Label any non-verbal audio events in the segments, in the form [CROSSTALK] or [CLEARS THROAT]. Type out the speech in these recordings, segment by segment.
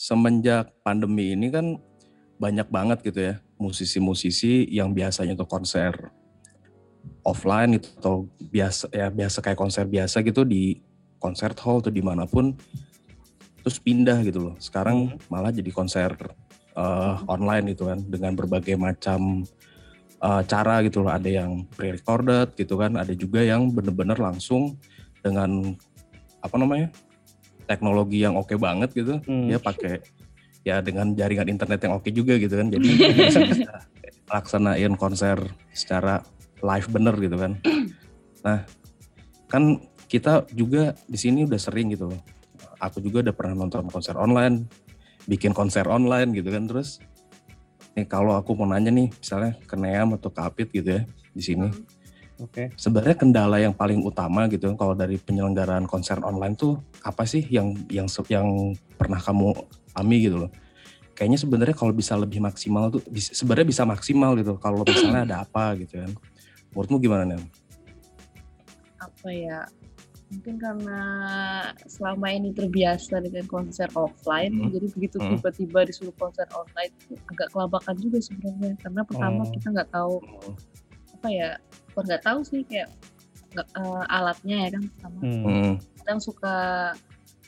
semenjak pandemi ini kan banyak banget gitu ya musisi-musisi yang biasanya tuh konser offline gitu atau biasa ya biasa kayak konser biasa gitu di concert hall atau di mana pun terus pindah gitu loh sekarang Hmm. malah jadi konser eh, online gitu kan dengan berbagai macam eh, cara gitu loh ada yang pre-recorded gitu kan ada juga yang bener-bener langsung dengan apa namanya teknologi yang oke banget gitu Hmm. dia pakai ya dengan jaringan internet yang oke juga gitu kan. Jadi [LAUGHS] bisa, bisa laksanain konser secara live bener gitu kan. [CLEARS THROAT] Nah kan kita juga di sini udah sering gitu. Loh aku juga udah pernah nonton konser online bikin konser online gitu kan. Terus nih kalau aku mau nanya nih misalnya ke Neam atau ke Apit gitu ya di sini Oke. sebenarnya kendala yang paling utama gitu kalau dari penyelenggaraan konser online tuh apa sih yang yang yang pernah kamu alami gitu loh kayaknya sebenarnya kalau bisa lebih maksimal tuh sebenarnya bisa maksimal gitu kalau misalnya ada apa gitu kan menurutmu gimana nih apa ya mungkin karena selama ini terbiasa dengan konser offline Hmm. jadi begitu Hmm. tiba-tiba disuruh konser online itu agak kelabakan juga sebenarnya karena pertama Oh. kita nggak tahu apa ya bukan nggak tahu sih kayak eh, alatnya ya kan pertama Hmm. Hmm, kadang suka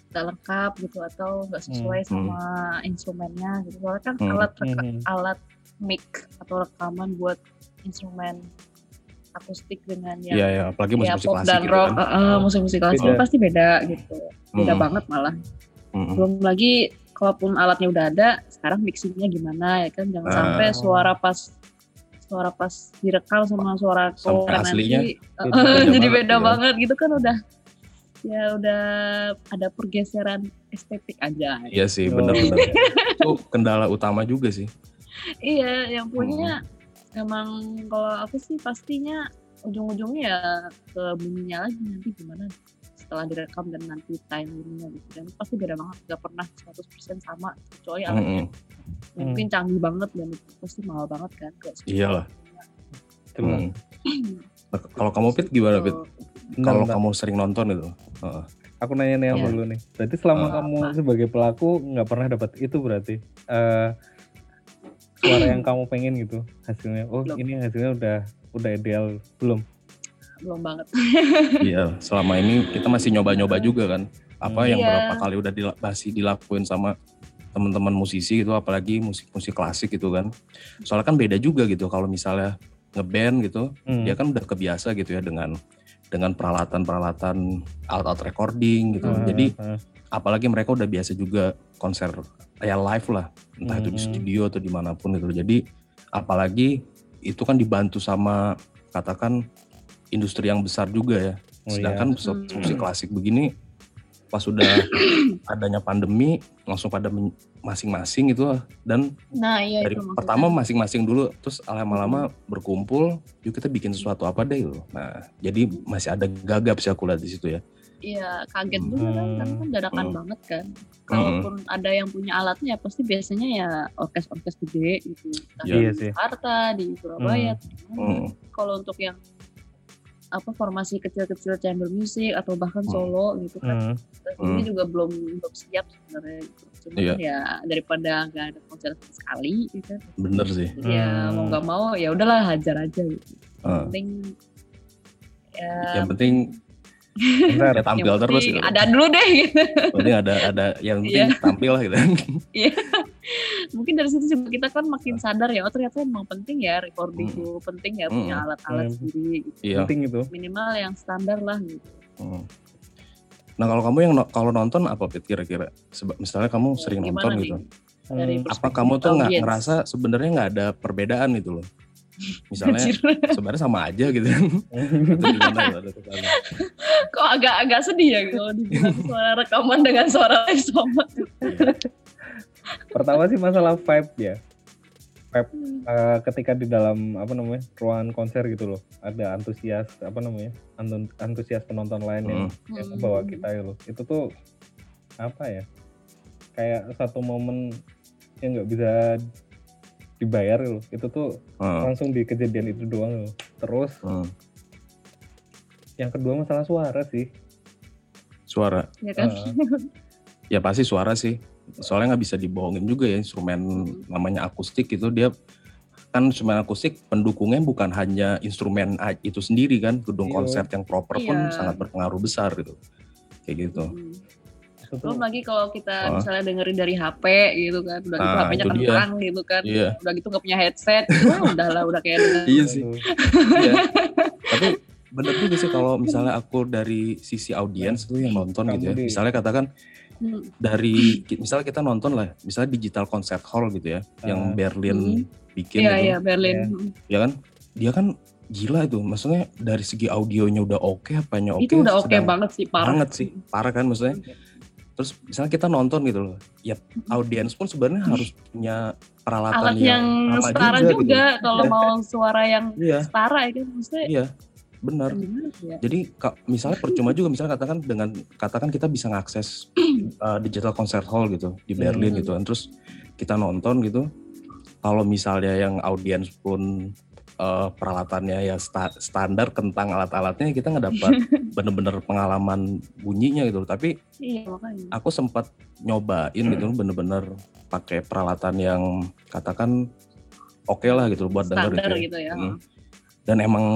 nggak lengkap gitu atau nggak sesuai Hmm. sama instrumennya gitu soalnya kan Hmm. alat reka- Hmm. alat mic atau rekaman buat instrumen akustik dengan yang Iya ya apalagi ya musik-musik pop klasik dan gitu rock kan eh, eh, musik-musik klasik Beda. pasti beda gitu beda Hmm, banget malah hmm, belum lagi kalaupun alatnya udah ada sekarang mixingnya gimana ya kan jangan Ah. sampai suara pas suara pas direkam sama suara Sampai keluar aslinya [LAUGHS] nanti eh, beda jadi banget beda gitu kan. banget gitu kan udah ya udah ada pergeseran estetik aja iya sih Oh. bener-bener [LAUGHS] itu kendala utama juga sih iya yang punya Hmm. emang kalau aku sih pastinya ujung-ujungnya ya ke bunyinya lagi nanti gimana setelah direkam dan nanti timingnya gitu dan pasti beda banget gak pernah 100% sama kecuali alatnya Mm-mm. yang mungkin canggih banget dan itu pasti mahal banget kan kayak iyalah. Hmm. [CLEARS THROAT] Kalau kamu Pit gimana Pit kalau kamu sering nonton itu Heeh. Aku nanya nih Iya. dulu nih. Berarti selama Ah. kamu sebagai pelaku nggak pernah dapat itu berarti Eh suara yang kamu pengen gitu hasilnya. Oh Belum. ini hasilnya udah udah ideal belum? Belum banget [LAUGHS] Iya, selama ini kita masih nyoba-nyoba juga kan. Apa Hmm. yang Iya. berapa kali udah dila- masih dilakuin sama teman-teman musisi gitu, apalagi musik-musik klasik gitu kan. Soalnya kan beda juga gitu kalau misalnya ngeband gitu, Hmm. dia kan udah kebiasa gitu ya dengan dengan peralatan-peralatan alat-alat recording gitu. Ah, Jadi ah. apalagi mereka udah biasa juga konser ya live lah, entah itu di Hmm. studio atau di mana pun gitu. Jadi apalagi itu kan dibantu sama katakan industri yang besar juga ya. Oh, iya. Sedangkan musik, Hmm. musik klasik begini pas sudah [COUGHS] adanya pandemi langsung pada masing-masing gitu dan nah iya dari itu maksudnya. pertama masing-masing dulu terus lama-lama berkumpul yuk kita bikin sesuatu apa deh gitu. Nah, jadi masih ada gagap sih aku lihat di situ ya. iya kaget juga kan karena kan dadakan Hmm. banget kan kalaupun ada yang punya alatnya pasti biasanya ya orkes-orkes gede gitu Entah Iya di sih. Jakarta di Surabaya mana. Hmm. kalau untuk yang apa formasi kecil-kecil chamber music atau bahkan Hmm. solo gitu kan Hmm. sendiri Hmm. juga belum belum siap sebenarnya gitu. Cuma Iya. ya daripada nggak ada konser sekali gitu. Bener sih. Ya Hmm. mau nggak mau ya udahlah hajar aja gitu. Yang Ah. penting ya Yang penting Bentar. ya tampil yang terus gitu. ada dulu deh gitu. Penting ada ada yang penting tampil lah gitu. Mungkin dari situ juga kita kan makin sadar ya oh ternyata emang penting ya recording Hmm. penting ya punya Hmm. alat-alat Hmm. sendiri gitu. Iya. Penting itu. Minimal yang standar lah gitu. Hmm. Nah kalau kamu yang no- kalau nonton apa Pit kira-kira? Misalnya kamu sering Gimana nonton nih? gitu. Dari Hmm. Apa kamu tuh nggak ngerasa sebenarnya nggak ada perbedaan gitu loh? Misalnya Anjir. sebenarnya sama aja gitu kan? Kesannya? kok agak agak sedih ya kalau dibilang suara rekaman dengan suara live sama. Pertama sih masalah vibe ya. Vibe eh, ketika di dalam apa namanya ruangan konser gitu loh, ada antusias apa namanya antu- antusias penonton lain yang, Hmm. yang membawa kita gitu loh. Itu tuh apa ya? Kayak satu momen yang nggak bisa dibayar loh. Itu tuh Hmm. langsung di kejadian itu doang loh. Terus Hmm. yang kedua masalah suara sih. Suara, ya kan? Heeh. [LAUGHS] ya pasti suara sih. soalnya nggak bisa dibohongin juga ya instrumen namanya akustik itu dia kan instrumen akustik pendukungnya bukan hanya instrumen a- itu sendiri kan gedung Iya. konser yang proper pun Iya. sangat berpengaruh besar gitu kayak gitu Hmm. Belum lagi kalau kita Ah. misalnya dengerin dari HP gitu kan, udah gitu Nah, HP-nya dia. kencang gitu kan, iya udah gitu nggak punya headset, wah udah lah udah kayak [LAUGHS] dengan iya sih iya tapi bener juga sih kalau misalnya aku dari sisi audiens tuh yang nonton Kamu gitu ya misalnya katakan Hmm. dari misalnya kita nonton lah misalnya digital concert hall gitu ya yang Ah. Berlin bikin Iya gitu iya Berlin. Iya. Ya kan dia kan gila itu maksudnya dari segi audionya udah oke apanya oke Itu udah oke sedang- banget sih parah. banget sih parah kan maksudnya terus misalnya kita nonton gitu loh ya audiens pun sebenarnya harus punya peralatan Alat yang sama setara juga, juga, gitu. kalau mau suara yang iya setara ya kan maksudnya iya benar ya? jadi misalnya percuma juga misalnya katakan dengan katakan kita bisa ngakses uh, [CLEARS THROAT] digital concert hall gitu di Berlin Hmm. gitu kan terus kita nonton gitu kalau misalnya yang audiens pun uh, peralatannya ya sta- standar tentang alat-alatnya kita nggak dapat [LAUGHS] bener-bener pengalaman bunyinya gitu tapi Iya makanya. aku sempat nyobain gitu bener-bener pakai peralatan yang katakan oke lah gitu buat denger Standar gitu ya. gitu ya. Hmm. dan emang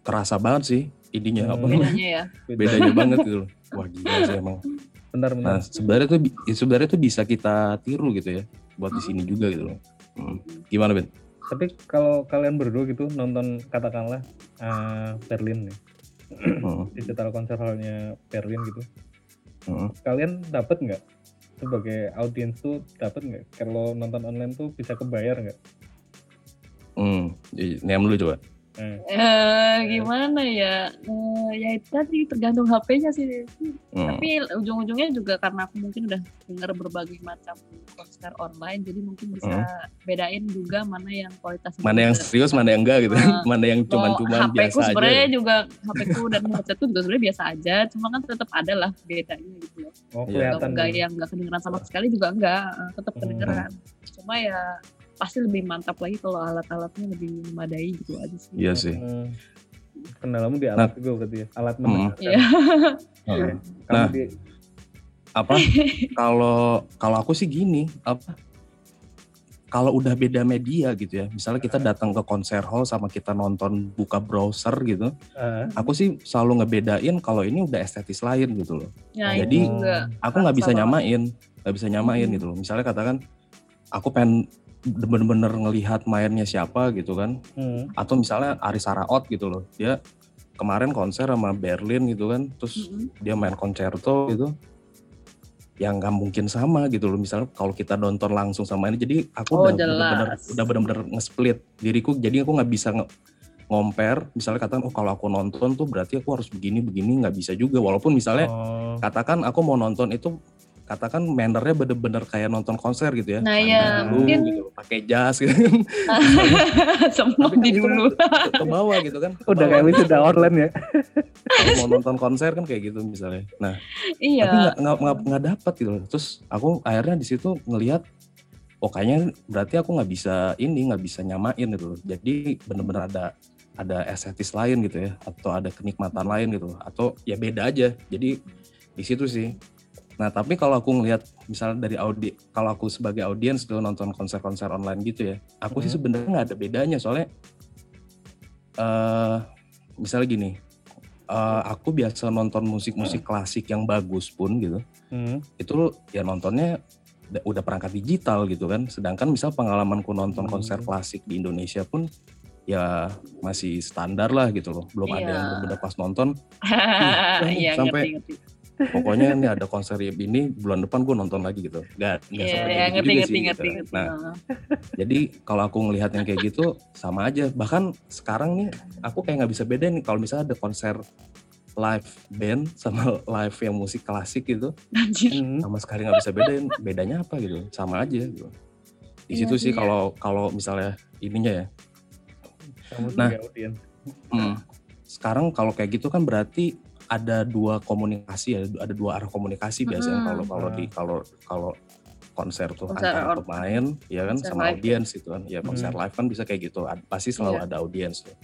kerasa banget sih ininya apa Hmm. namanya Bedanya ya. [LAUGHS] bedanya banget gitu loh. Wah gila sih emang. Benar benar. Nah sebenarnya tuh sebenarnya tuh bisa kita tiru gitu ya buat di sini juga gitu loh. Hmm. Gimana Ben? Tapi kalau kalian berdua gitu nonton katakanlah eh, Berlin nih, Hmm. digital konser hallnya Berlin gitu, Hmm. kalian dapat nggak sebagai audiens tuh dapat nggak kalau nonton online tuh bisa kebayar nggak? Hmm. Niam dulu coba. Nah, Eh, gimana ya? Eh, ya itu tadi tergantung HP-nya sih. Hmm. Tapi ujung-ujungnya juga karena aku mungkin udah dengar berbagai macam konser online, jadi mungkin bisa bedain juga mana yang kualitas Mana yang serius, mana yang enggak gitu. Ah. [LAUGHS] mana yang cuman-cuman biasa aja. sebenarnya juga HP ku dan headsetku juga sebenarnya biasa aja, cuma kan tetap ada lah bedanya gitu loh. oh kelihatan. Enggak nih. yang enggak kedengeran sama sekali juga enggak, eh, tetap Hmm. kedengeran. Cuma ya pasti lebih mantap lagi kalau alat-alatnya lebih memadai gitu aja sih. Iya sih. Hmm. Kendalamu di Nah. alat juga berarti ya, alat Hmm. mendengarkan. Iya. Hmm. Kamu Nah. di Apa? [LAUGHS] Kalau kalau aku sih gini, apa? Kalau udah beda media gitu ya, misalnya kita datang ke konser hall sama kita nonton buka browser gitu, ah, aku sih selalu ngebedain kalau ini udah estetis lain gitu loh. Nah, Jadi, aku nggak bisa nyamain nggak bisa nyamain Hmm. gitu loh misalnya katakan aku pengen bener-bener ngelihat mainnya siapa gitu kan. Hmm. atau misalnya Aris Araot gitu loh. Dia kemarin konser sama Berlin gitu kan. Terus Mm-mm. dia main koncerto gitu. Yang nggak mungkin sama gitu loh. Misalnya kalau kita nonton langsung sama ini jadi aku Oh, udah bener-bener udah bener-bener nge-split diriku. Jadi aku nggak bisa nge ngomper. Misalnya katakan oh kalau aku nonton tuh berarti aku harus begini begini nggak bisa juga. Walaupun misalnya Oh, katakan aku mau nonton itu katakan mannernya bener-bener kayak nonton konser gitu ya Nah, ya, dulu mungkin- gitu, pakai jas gitu [LAUGHS] Semua kan di itu dulu. ke, ke bawah gitu kan Ke udah kayak wisuda online ya. Kalau mau nonton konser kan kayak gitu misalnya nah Iya. tapi nggak nggak dapat gitu loh. terus aku akhirnya di situ ngelihat oh kayaknya berarti aku nggak bisa ini nggak bisa nyamain gitu loh jadi bener-bener ada ada estetis lain gitu ya atau ada kenikmatan lain gitu atau ya beda aja jadi di situ sih nah tapi kalau aku ngelihat misalnya dari audi kalau aku sebagai audiens tuh nonton konser-konser online gitu ya aku sih Mhm. sebenarnya nggak ada bedanya soalnya eh misalnya gini eh, aku biasa nonton musik-musik klasik yang bagus pun gitu Hmm. itu ya nontonnya udah- udah perangkat digital gitu kan sedangkan misal pengalamanku nonton konser Hmm. klasik di Indonesia pun ya masih standar lah gitu loh belum ada Iya. yang bener-bener pas nonton [LAUGHS] Iya, sampai- ngerti ngerti. Pokoknya ini ada konser ini bulan depan gue nonton lagi gitu nggak nggak Iya, seperti iya, itu ngerti juga ngerti sih, ngerti gitu. ngerti. nah jadi kalau aku ngelihat yang kayak gitu sama aja bahkan sekarang nih aku kayak nggak bisa beda nih kalau misalnya ada konser live band sama live yang musik klasik gitu Anjir. Hmm. sama sekali nggak bisa bedain bedanya apa gitu sama aja gitu di Iya situ sih sih, kalau kalau misalnya ininya ya Kamu Nah. hmm, sekarang kalau kayak gitu kan berarti ada dua komunikasi ya ada dua arah komunikasi biasanya Mm-mm. kalau kalau di kalau kalau konser tuh Konser antara pemain ya kan sama live. audiens gitu kan ya konser Hmm. live kan bisa kayak gitu pasti selalu Iya. ada audiens tuh.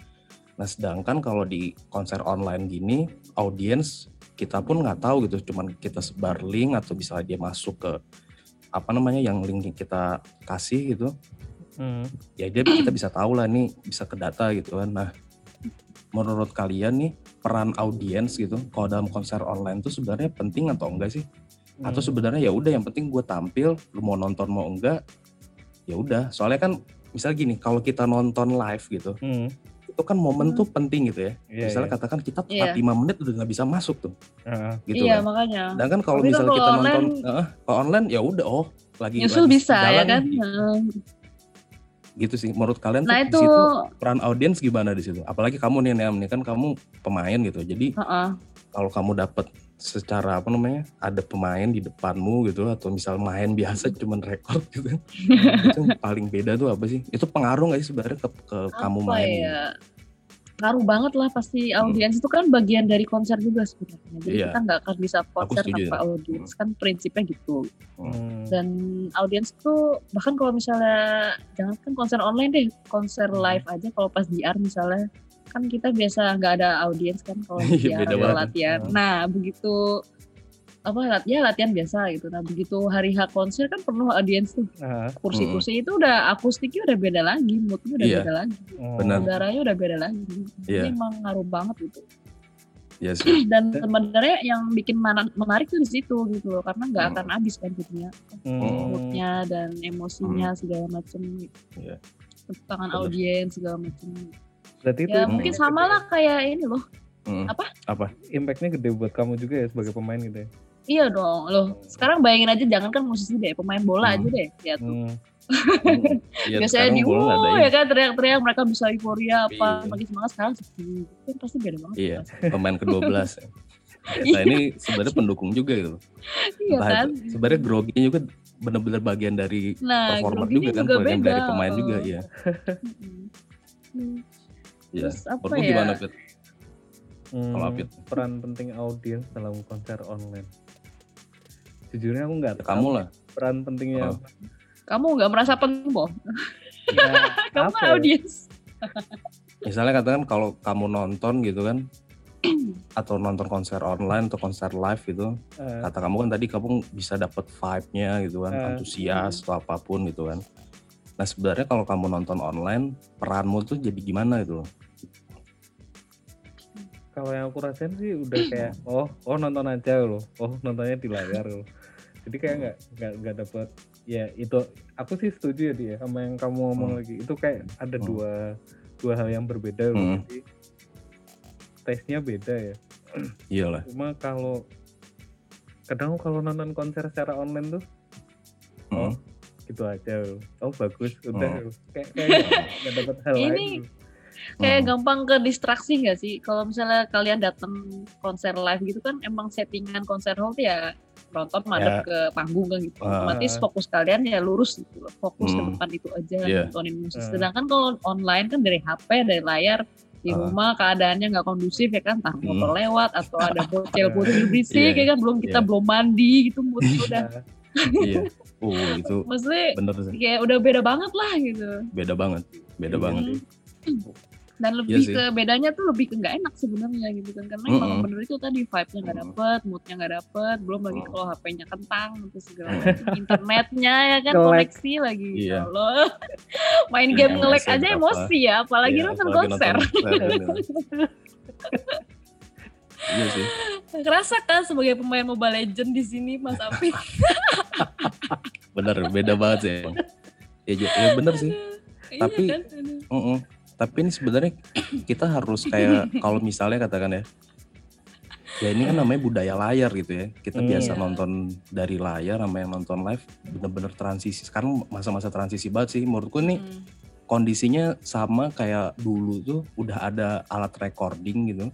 nah sedangkan kalau di konser online gini audiens kita pun nggak tahu gitu cuman kita sebar link atau misalnya dia masuk ke apa namanya yang link kita kasih gitu Hmm. ya dia kita bisa tahu lah nih bisa ke data gitu kan nah menurut kalian nih peran audiens gitu kalau dalam konser online tuh sebenarnya penting atau enggak sih atau Hmm. sebenarnya ya udah yang penting gue tampil lu mau nonton mau enggak ya udah soalnya kan misalnya gini kalau kita nonton live gitu Hmm. itu kan momen Hmm. tuh penting gitu ya Iya, misalnya iya. katakan kita Iya. telat 5 menit udah nggak bisa masuk tuh Heeh. gitu iya kan makanya dan kan kalau kan misalnya kita nonton online- eh, kalau online ya udah oh lagi nyusul lagi bisa ya jalan kan nih, Heeh. Gitu sih. Menurut kalian nah tuh di itu situ peran audiens gimana di situ? Apalagi kamu nih Neam nih kan kamu pemain gitu. Jadi Heeh. kalau kamu dapat secara apa namanya ada pemain di depanmu gitu atau misal main biasa [LAUGHS] cuman rekor gitu [LAUGHS] itu yang paling beda tuh apa sih? Itu pengaruh nggak sih sebenarnya ke, ke kamu main gitu? ya ngaruh banget lah pasti audiens itu kan bagian dari konser juga sebenarnya jadi Iya. kita nggak akan bisa konser tanpa audiens kan prinsipnya gitu Hmm. dan audiens tuh bahkan kalau misalnya jangan kan konser online deh konser Hmm. live aja kalau pas JR misalnya kan kita biasa nggak ada audiens kan kalau di [LAUGHS] Iya, banget. latihan Hmm. nah begitu apa lat ya latihan biasa gitu nah begitu hari H konser kan penuh audiens tuh kursi-kursi itu udah akustiknya udah beda lagi moodnya udah Iya. beda lagi oh. Benar. udaranya udah beda lagi Iya. jadi emang ngaruh banget gitu ya sih [CLEARS THROAT] dan sebenarnya yang bikin menarik tuh di situ gitu loh karena nggak Hmm. akan habis kan jadinya Hmm. moodnya dan emosinya segala macem Iya. tangan Bener. audiens segala macem Berarti itu ya Hmm. mungkin impactnya sama lah kayak ini loh Mm. Apa? apa ya? Impactnya gede buat kamu juga ya sebagai pemain gitu ya. Iya dong loh sekarang bayangin aja jangan kan musisi deh pemain bola Hmm. aja deh ya tuh Hmm. [LAUGHS] Iya, biasanya di ini. ya kan teriak-teriak mereka bisa euforia apa Iya. makin semangat sekarang sepi itu kan pasti beda banget Iya, pemain ke-12. [LAUGHS] nah ini sebenarnya pendukung juga gitu. iya Entah kan itu- Sebenarnya groginya juga benar-benar bagian dari nah performer groginya juga kan, juga bagian beda dari pemain juga ya. Mm-mm. Hmm. Iya. Terus apa ya? gimana, Fit? Hmm, Kalau Apit? peran penting audiens dalam konser online. Jujurnya aku nggak tahu kamu lah. peran pentingnya Oh. kamu nggak merasa penting boh Ya, [LAUGHS] kamu apa ya? audiens Misalnya katakan kalau kamu nonton gitu kan, [CLEARS THROAT] atau nonton konser online atau konser live gitu, Eh, kata kamu kan tadi kamu bisa dapat vibe-nya gitu kan, Eh. antusias atau apa pun gitu kan. Nah sebenarnya kalau kamu nonton online, peranmu tuh jadi gimana gitu loh? kalau yang aku rasain sih udah kayak [CLEARS THROAT] oh oh nonton aja loh oh nontonnya di layar loh jadi kayak nggak nggak nggak dapet ya itu aku sih setuju ya dia sama yang kamu ngomong Hmm. lagi itu kayak ada Hmm. dua dua hal yang berbeda loh Hmm. jadi taste-nya beda ya [CLEARS THROAT] Iyalah. cuma kalau kadang kalau nonton konser secara online tuh Oh. Mm. gitu aja loh oh bagus udah Oh. loh. kayak kayak nggak- dapet hal Ini lain loh. kayak Mm. gampang ke distraksi nggak sih kalau misalnya kalian datang konser live gitu kan emang settingan konser hall tuh ya nonton madep Ya. ke panggung kan gitu Ah. otomatis fokus kalian ya lurus gitu loh fokus ke Hmm. depan itu aja Iya. nontonin musik Ah. sedangkan kalau online kan dari HP dari layar di Ah. rumah keadaannya nggak kondusif ya kan entah Hmm. motor lewat atau [LAUGHS] ada bocil-bocil berisik Iya, ya kan belum kita iya. belum mandi gitu moodnya udah Nah, iya. Oh itu maksudnya bener sih. kayak udah beda banget lah gitu Beda banget. Beda Iya banget. Hmm. dan lebih sih. ke bedanya tuh lebih ke nggak enak sebenarnya gitu kan karena Mm-mm. emang bener itu tadi vibe-nya nggak Mm. dapet moodnya nggak dapet belum lagi Mm. kalau HP-nya kentang terus segala macam internetnya ya kan koneksi lagi Iya. kalau [LAUGHS] main Iya, game nge-lag MS-nya aja emosi ya apalagi Iya, nonton apalagi konser. [LAUGHS] Iya sih. kerasa kan sebagai pemain Mobile Legend di sini Mas Apik [LAUGHS] Bener, beda banget sih emang. Ya, ju- ya bener sih. Iya Tapi- kan? Aduh. Mm-mm. Tapi ini sebenarnya kita harus kayak [LAUGHS] kalau misalnya katakan ya, ya ini kan namanya budaya layar gitu ya. Kita Hmm. biasa Iya. nonton dari layar sama yang nonton live, bener-bener transisi. Sekarang masa-masa transisi banget sih. Menurutku nih Hmm. kondisinya sama kayak dulu tuh udah ada alat recording gitu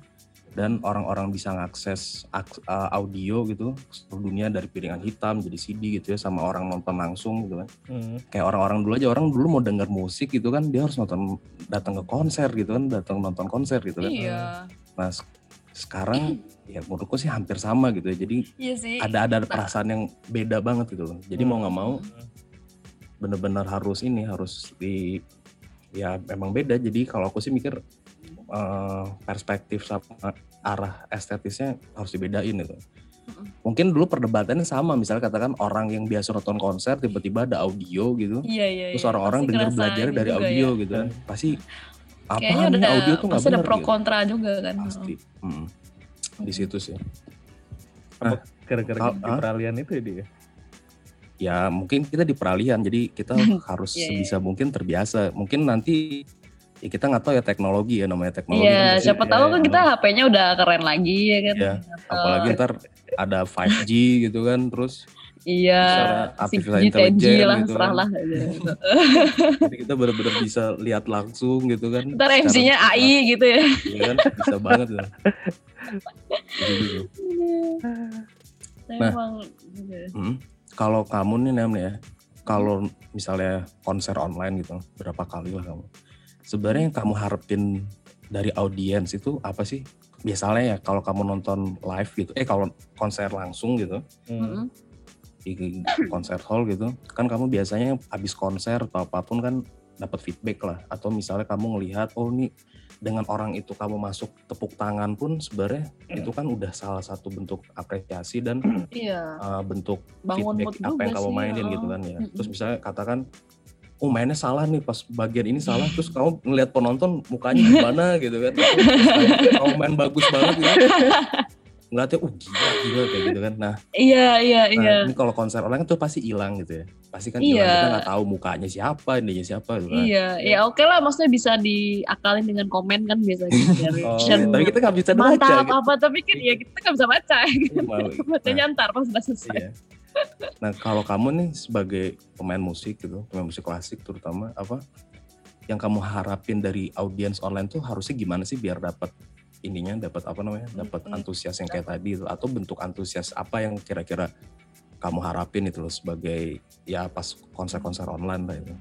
dan orang-orang bisa ngakses aks- uh, audio gitu seluruh dunia dari piringan hitam jadi CD gitu ya sama orang nonton langsung gitu kan. Hmm. kayak orang-orang dulu aja orang dulu mau denger musik gitu kan dia harus nonton datang ke konser gitu kan datang nonton konser gitu kan. Iya. Nah se- sekarang [CLEARS THROAT] ya menurutku sih hampir sama gitu ya jadi iya sih. ada ada perasaan yang beda banget gitu loh. Jadi mau nggak mau bener-bener harus ini harus di ya memang beda. Jadi kalau aku sih mikir eh, perspektif sama arah estetisnya harus dibedain gitu mungkin dulu perdebatannya sama misalnya katakan orang yang biasa nonton konser tiba-tiba ada audio gitu Iya iya. terus iya. orang-orang Pasti dengar belajar dari juga audio ya. gitu kan pasti Kayaknya apa nih udah audio tuh nggak pasti ada pro gitu. kontra juga kan. pasti Mm. di situ sih gara-gara Kal- di ah? peralihan itu ya dia ya mungkin kita di peralihan jadi kita [LAUGHS] harus Iya, iya. sebisa mungkin terbiasa mungkin nanti ya kita nggak tahu ya teknologi ya namanya teknologi Iya, kan siapa ya, tahu ya. kan kita HP-nya udah keren lagi ya kan. Iya, apalagi ntar ada 5G gitu kan terus Iya, si artificial G10G intelligence lah, gitu serah kan. lah. gitu. [LAUGHS] jadi kita benar-benar bisa lihat langsung gitu kan Ntar MC-nya AI gitu ya. Iya kan bisa banget ya gitu. Tapi Nah. gitu. Hmm. Kalau kamu nih nih ya, kalau misalnya konser online gitu, berapa kali lah kamu? Sebenarnya yang kamu harapin dari audiens itu apa sih? Biasanya ya kalau kamu nonton live gitu, eh kalau konser langsung gitu Hmm. Di konser hall gitu, kan kamu biasanya habis konser atau apa pun kan dapat feedback lah, atau misalnya kamu ngelihat oh nih dengan orang itu kamu masuk tepuk tangan pun sebenarnya itu kan udah salah satu bentuk apresiasi dan Iya, uh, bentuk bangun feedback apa yang kamu mainin heeh. gitu kan ya. Mm-mm. Terus misalnya katakan oh mainnya salah nih pas bagian ini salah [LAUGHS] terus kamu ngelihat penonton mukanya gimana gitu kan. Terus kamu- main bagus banget gitu. [LAUGHS] Ngeliatnya uh gila gila kayak gitu kan. Nah, Iya, iya, nah iya. ini kalau konser online kan tuh pasti hilang gitu ya. Pasti kan Iya. kita nggak tahu mukanya siapa, ininya siapa gitu kan. Iya, ya oke lah maksudnya bisa diakalin dengan komen kan biasanya [LAUGHS] Oh, reaction. Tapi kita nggak bisa baca mantap gitu. apa tapi kan ya kita nggak bisa baca Mau- [LAUGHS] bacanya ntar pas udah selesai Iya. Nah kalau kamu nih sebagai pemain musik gitu, pemain musik klasik terutama apa yang kamu harapin dari audiens online tuh harusnya gimana sih biar dapat ininya, dapat apa namanya, dapat antusias yang kayak tadi itu atau bentuk antusias apa yang kira-kira kamu harapin itu loh sebagai ya pas konser-konser online lah itu.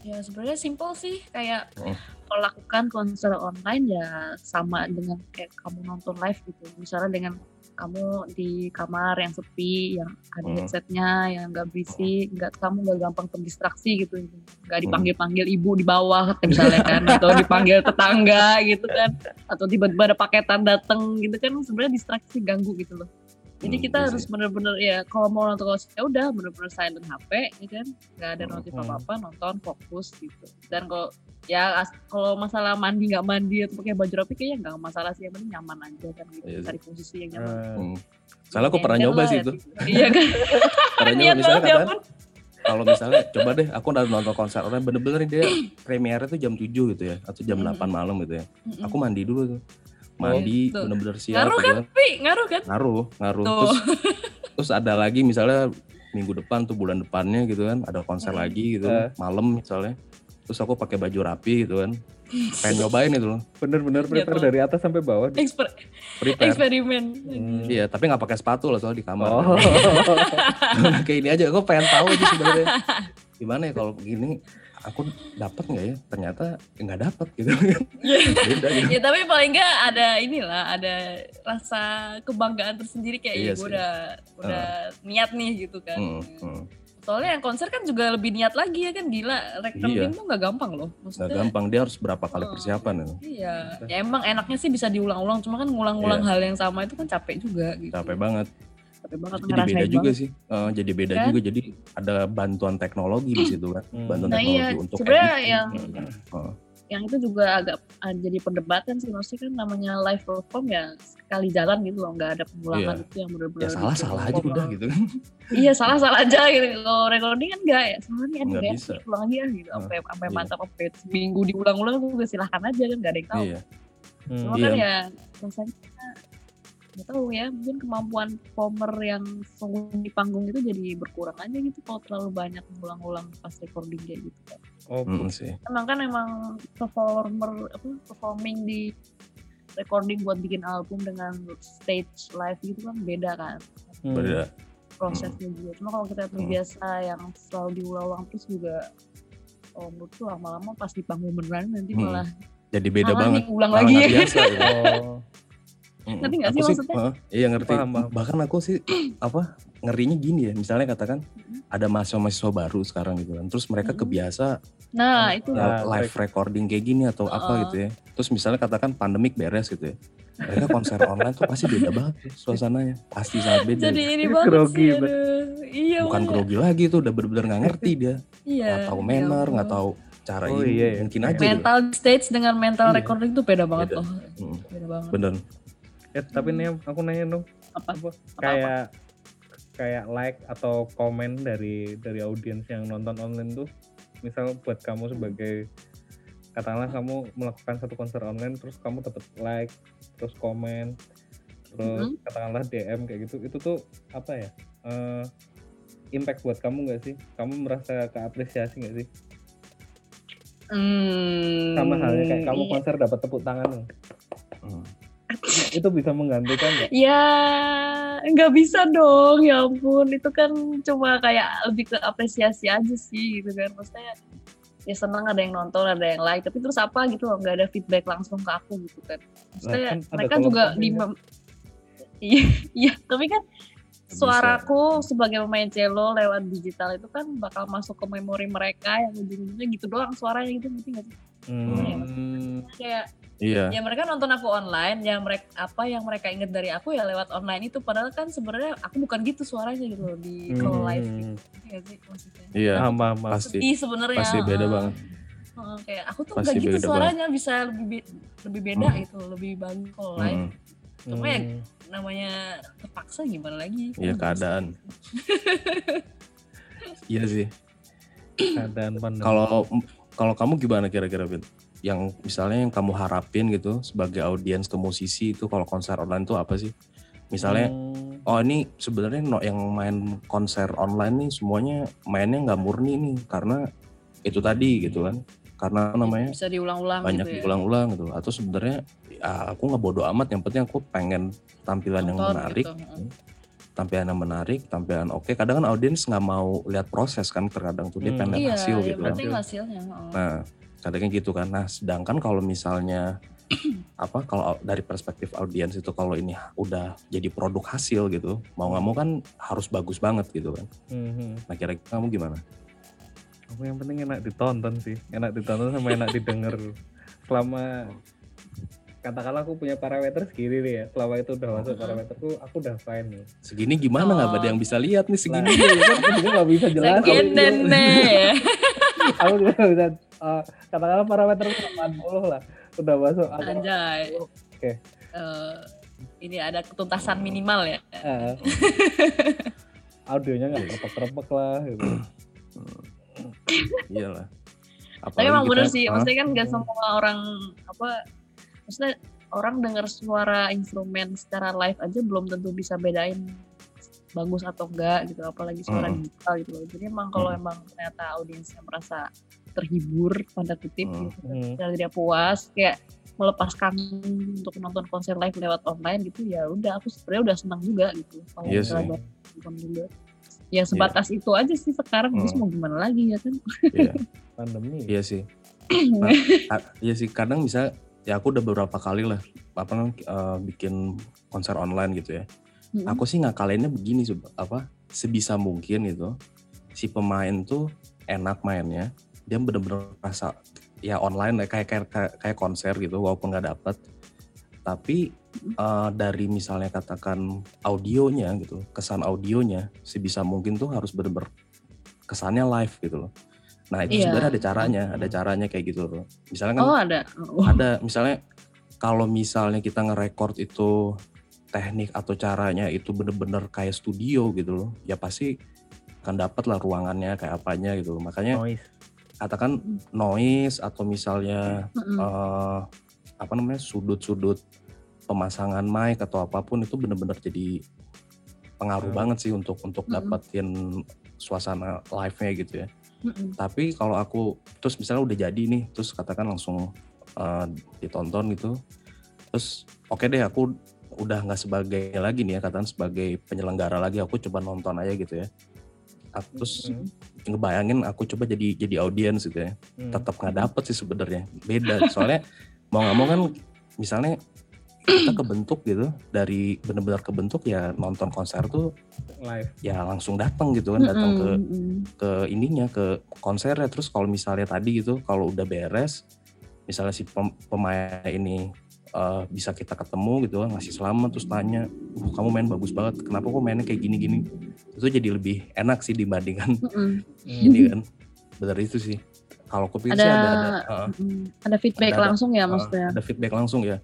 ya sebenarnya simple sih. Kayak Oh. melakukan konser online ya sama dengan kayak kamu nonton live gitu. Misalnya dengan kamu di kamar yang sepi yang ada Hmm. headsetnya yang nggak berisik nggak kamu nggak gampang terdistraksi gitu. Nggak dipanggil panggil ibu di bawah misalnya kan atau dipanggil tetangga gitu kan. Atau tiba-tiba ada paketan dateng gitu kan. Sebenarnya distraksi ganggu gitu loh jadi Hmm, kita iya harus sih. bener-bener ya kalau mau nonton konser ya udah bener-bener silent HP ya kan nggak ada Hmm. notif apa-apa nonton fokus gitu dan kalau ya kalau masalah mandi nggak mandi atau pakai baju rapi kayaknya nggak masalah sih yang penting nyaman aja kan gitu Iya sih. cari posisi yang nyaman Eh, Hmm. Soalnya aku pernah nyoba sih itu. iya kan [LAUGHS] Pernah nyoba misalnya ya ampun kalau misalnya coba deh aku udah nonton konser online bener-bener dia premiernya tuh jam 7 gitu ya atau jam Mm-mm. 8 malam gitu ya. Aku mandi dulu tuh. Mandi Tuh. bener-bener siap ngaruh gitu kan. Pi? ngaruh kan Ngaruh, ngaruh. Tuh. Terus [LAUGHS] terus ada lagi misalnya minggu depan tuh bulan depannya gitu kan ada konser Mm. lagi gitu Eh. malam misalnya. Terus aku pakai baju rapi gitu kan. [LAUGHS] Pengen nyobain itu loh. bener-bener Ya, prepare Tuhan. dari atas sampai bawah Exper- Prepare. eksperimen Hmm. Iya, tapi nggak pakai sepatu loh soal di kamar. oh [LAUGHS] kayak ini aja aku pengen tahu aja sebenarnya gimana ya kalau begini aku dapat nggak ya? Ternyata nggak dapat gitu. [LAUGHS] Beda gitu. Ya tapi paling nggak ada inilah ada rasa kebanggaan tersendiri kayak Iya ya gue udah udah niat nih gitu kan. Hmm, hmm. soalnya yang konser kan juga lebih niat lagi ya kan gila. Recording Iya. tuh nggak gampang loh nggak maksudnya gampang dia harus berapa kali Oh. persiapan ya? iya. Ya emang enaknya sih bisa diulang-ulang cuma kan ngulang-ngulang Iya. hal yang sama itu kan capek juga gitu. Capek banget capek banget jadi beda juga banget. sih Eh, jadi beda Kan? juga jadi ada bantuan teknologi di situ kan Hmm. bantuan Nah, teknologi iya. untuk Sebenarnya editing. yang- Oh, yang itu juga agak ah, jadi perdebatan sih maksudnya kan namanya live perform ya sekali jalan gitu loh nggak ada pengulangan Iya. itu yang benar-benar ya salah salah aja udah gitu kan iya salah salah aja gitu kalau recording kan enggak ya salah nih ada Nggak ya bisa. ulang ya gitu Ah, sampai sampai iya. mantap sampai seminggu diulang-ulang juga silahkan aja kan nggak ada yang tahu iya Hmm. cuma Iya. kan ya rasanya nggak tahu ya mungkin kemampuan performer yang penghuni panggung itu jadi berkurang aja gitu kalau terlalu banyak mengulang-ulang pas recording kayak gitu kan oh Hmm, sih. Emang kan emang performer apa performing di recording buat bikin album dengan stage live gitu kan beda kan. Hmm. beda. Prosesnya Hmm. juga. Cuma kalau kita terbiasa yang selalu diulang-ulang terus juga oh menurutku lama-lama pas di panggung beneran nanti Hmm. malah jadi beda salah banget. nih, ulang Malah lagi. biasa gitu. [LAUGHS] oh Mm-mm. Ngerti nggak sih Aku maksudnya? heeh, iya ngerti. Paham, paham. Bahkan aku sih [CLEARS THROAT] apa ngerinya gini ya. Misalnya katakan ada mahasiswa-mahasiswa baru sekarang gitu kan. Terus mereka Mm-mm. kebiasa Nah, itu Nah, uh, live recording kayak gini atau apa Heeh. gitu ya. Terus misalnya katakan pandemik beres gitu ya. Mereka konser online tuh pasti beda banget tuh suasananya. Pasti sangat beda. jadi gitu. ini banget grogi sih. Aduh. Iya, Bukan makanya. grogi lagi tuh udah bener-bener nggak ngerti dia. Iya. Nggak tahu ya manner, nggak ampun. tahu cara Oh, ini. iya, iya. Mungkin aja gitu. mental stage dengan mental Iya. recording tuh beda banget Beda. loh. Mm, Beda banget. Bener. Ya, tapi nih aku nanya dong, Apa? apa, kayak kayak like atau komen dari dari audiens yang nonton online tuh, misal buat kamu sebagai katakanlah kamu melakukan satu konser online terus kamu dapat like, terus komen, terus Mhm. katakanlah DM kayak gitu, itu tuh apa ya? eh, impact buat kamu nggak sih? Kamu merasa keapresiasi nggak sih? Hmm, Sama halnya kayak kamu iya. konser dapat tepuk tangan loh. Itu bisa menggantikan nggak? Ya, nggak bisa dong, ya ampun. Itu kan cuma kayak lebih ke apresiasi aja sih gitu kan. Maksudnya ya seneng ada yang nonton, ada yang like. Tapi terus apa gitu loh, nggak ada feedback langsung ke aku gitu kan. Maksudnya kan ada mereka juga di... ya. Iya, iya. Tapi kan suaraku sebagai pemain cello lewat digital itu kan bakal masuk ke memori mereka yang ujung-ujungnya gitu doang suaranya gitu ngerti nggak sih? Ya? Hmm, Kayak Iya. ya mereka nonton aku online yang mereka apa yang mereka inget dari aku ya lewat online itu padahal kan sebenarnya aku bukan gitu suaranya gitu loh di kalau live gitu hmm, nggak sih maksudnya Iya. paham. Pasti. sedih sebenarnya Pasti beda Heeh. banget. Kayak aku tuh Pasti nggak gitu suaranya bisa lebih be- lebih beda Hmm. gitu lebih bagus kalau live Mm. Cuma ya Hmm. namanya terpaksa gimana lagi Iya, Kan keadaan. [LAUGHS] Iya sih. keadaan pandemi. Kalau kalau kamu gimana kira-kira Bin? Yang misalnya yang kamu harapin gitu sebagai audiens ke musisi itu kalau konser online itu apa sih? Misalnya Hmm, oh ini sebenarnya no, yang main konser online nih semuanya mainnya nggak murni nih karena itu tadi gitu kan. Karena namanya? Bisa diulang-ulang banyak gitu ya? diulang-ulang gitu. Atau sebenarnya ya, aku nggak bodo amat. Yang penting aku pengen tampilan yang Nonton menarik gitu. Heeh. tampilan yang menarik tampilan oke kadang kan audiens nggak mau lihat proses kan terkadang tuh dia Hmm. pengen iya hasil ya gitu kan penting hasilnya heeh. nah kadangnya gitu kan nah sedangkan kalau misalnya [CLEARS THROAT] apa kalau au- dari perspektif audiens itu kalau ini udah jadi produk hasil gitu mau nggak mau kan harus bagus banget gitu kan hmm, hmm. nah kira-kira kamu gimana Aku yang penting enak ditonton sih, enak ditonton sama enak didengar. [LAUGHS] Selama katakanlah aku punya parameter segini nih ya, selama itu udah masuk Mm-mm. parameterku, aku udah fine nih. segini gimana nggak Oh. ada yang bisa lihat nih segini Nah, ya kan aku juga nggak bisa jelas. Segini nih [LAUGHS] Aku juga nggak bisa. eh, katakanlah parameterku 80 lah, udah masuk. Aku, Anjay. Oke. Eh, ini ada ketuntasan minimal ya. eh, audionya nggak terpek-terpek lah. Gitu. iyalah Tapi emang Apalagi bener kita- sih, maksudnya kan gak semua orang apa, maksudnya orang dengar suara instrumen secara live aja belum tentu bisa bedain bagus atau enggak gitu, apalagi suara Mm. digital gitu loh. Jadi emang kalau Mm. emang ternyata audiensnya merasa terhibur tanda kutip Hmm. gitu, Hmm. dan dia puas, kayak melepaskan untuk nonton konser live lewat online gitu ya udah aku sebenarnya udah senang juga gitu kalau Iya nonton juga ya sebatas itu aja sih sekarang terus Mm. mau gimana lagi ya kan Iya. Pandemi. Iya sih. [CLEARS THROAT] Nah, ka- iya sih kadang bisa ya aku udah beberapa kali lah apa namanya, eh, bikin konser online gitu ya. Mm-mm. Aku sih ngakalinnya begini apa sebisa mungkin gitu. Si pemain tuh enak mainnya. Dia bener-bener rasa ya online kayak kayak kayak, kayak konser gitu walaupun nggak dapet. Tapi eh, dari misalnya katakan audionya gitu, kesan audionya sebisa mungkin tuh harus bener-bener kesannya live gitu loh. Nah itu Iya. sebenarnya ada caranya, ada caranya kayak gitu loh. Misalnya kan oh ada oh. ada misalnya kalau misalnya kita nge-record itu teknik atau caranya itu bener-bener kayak studio gitu loh ya pasti akan dapat lah ruangannya kayak apanya gitu loh. makanya Noise. katakan noise atau misalnya Mm-mm. eh, apa namanya sudut-sudut pemasangan mic atau apa pun itu bener-bener jadi pengaruh Hmm. banget sih untuk untuk dapetin suasana live-nya gitu ya Mm-mm. tapi kalau aku terus misalnya udah jadi nih terus katakan langsung uh, ditonton gitu terus oke deh aku udah nggak sebagai lagi nih ya katakan sebagai penyelenggara lagi aku coba nonton aja gitu ya Aku- terus Hmm. ngebayangin aku coba jadi jadi audiens gitu ya Hmm. tetap nggak dapet sih sebenarnya beda soalnya [LAUGHS] mau nggak mau kan misalnya kita kebentuk gitu dari benar-benar kebentuk ya nonton konser tuh live. ya langsung datang gitu kan datang ke ke ininya ke konsernya. Terus kalau misalnya tadi gitu kalau udah beres misalnya si pem- pemain ini eh, bisa kita ketemu gitu kan ngasih selamat terus tanya "Uh, kamu main bagus banget kenapa kok mainnya kayak gini-gini? Itu jadi lebih enak sih dibandingkan Mm-mm. [LAUGHS] ini kan. Benar itu sih. Kalau kupikir sih Ada- ada ada, eh, Mm-mm. ada feedback Ada- ada- langsung ya maksudnya? ada feedback langsung ya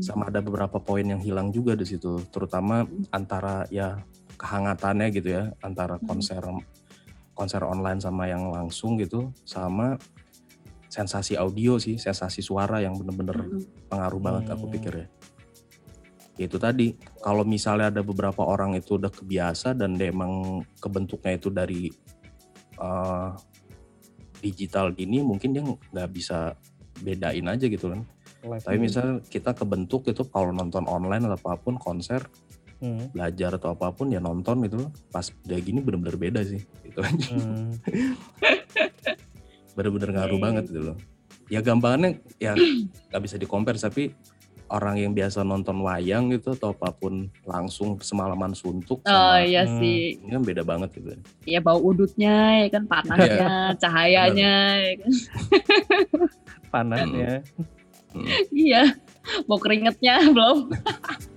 Sama ada beberapa poin yang hilang juga di situ terutama antara ya kehangatannya gitu ya antara konser konser online sama yang langsung gitu sama sensasi audio sih sensasi suara yang bener-bener pengaruh banget aku Hmm. pikir ya. Itu tadi kalau misalnya ada beberapa orang itu udah kebiasa dan dia emang kebentuknya itu dari eh, digital gini mungkin dia nggak bisa bedain aja gitu kan live tapi misal kita kebentuk itu kalau nonton online atau apa pun konser Hmm, belajar atau apa pun ya nonton gitu pas udah gini bener-bener beda sih itu aja hmm. [LAUGHS] bener-bener ngaruh Oke. banget gitu loh ya gampangannya ya nggak bisa di compare tapi orang yang biasa nonton wayang gitu atau apa pun langsung semalaman suntuk Oh sama iya Hmm. sih, ini kan beda banget gitu ya bau udutnya, ya kan panasnya, cahayanya, ya kan? panasnya Hmm. Iya, bau keringetnya belum. [LAUGHS]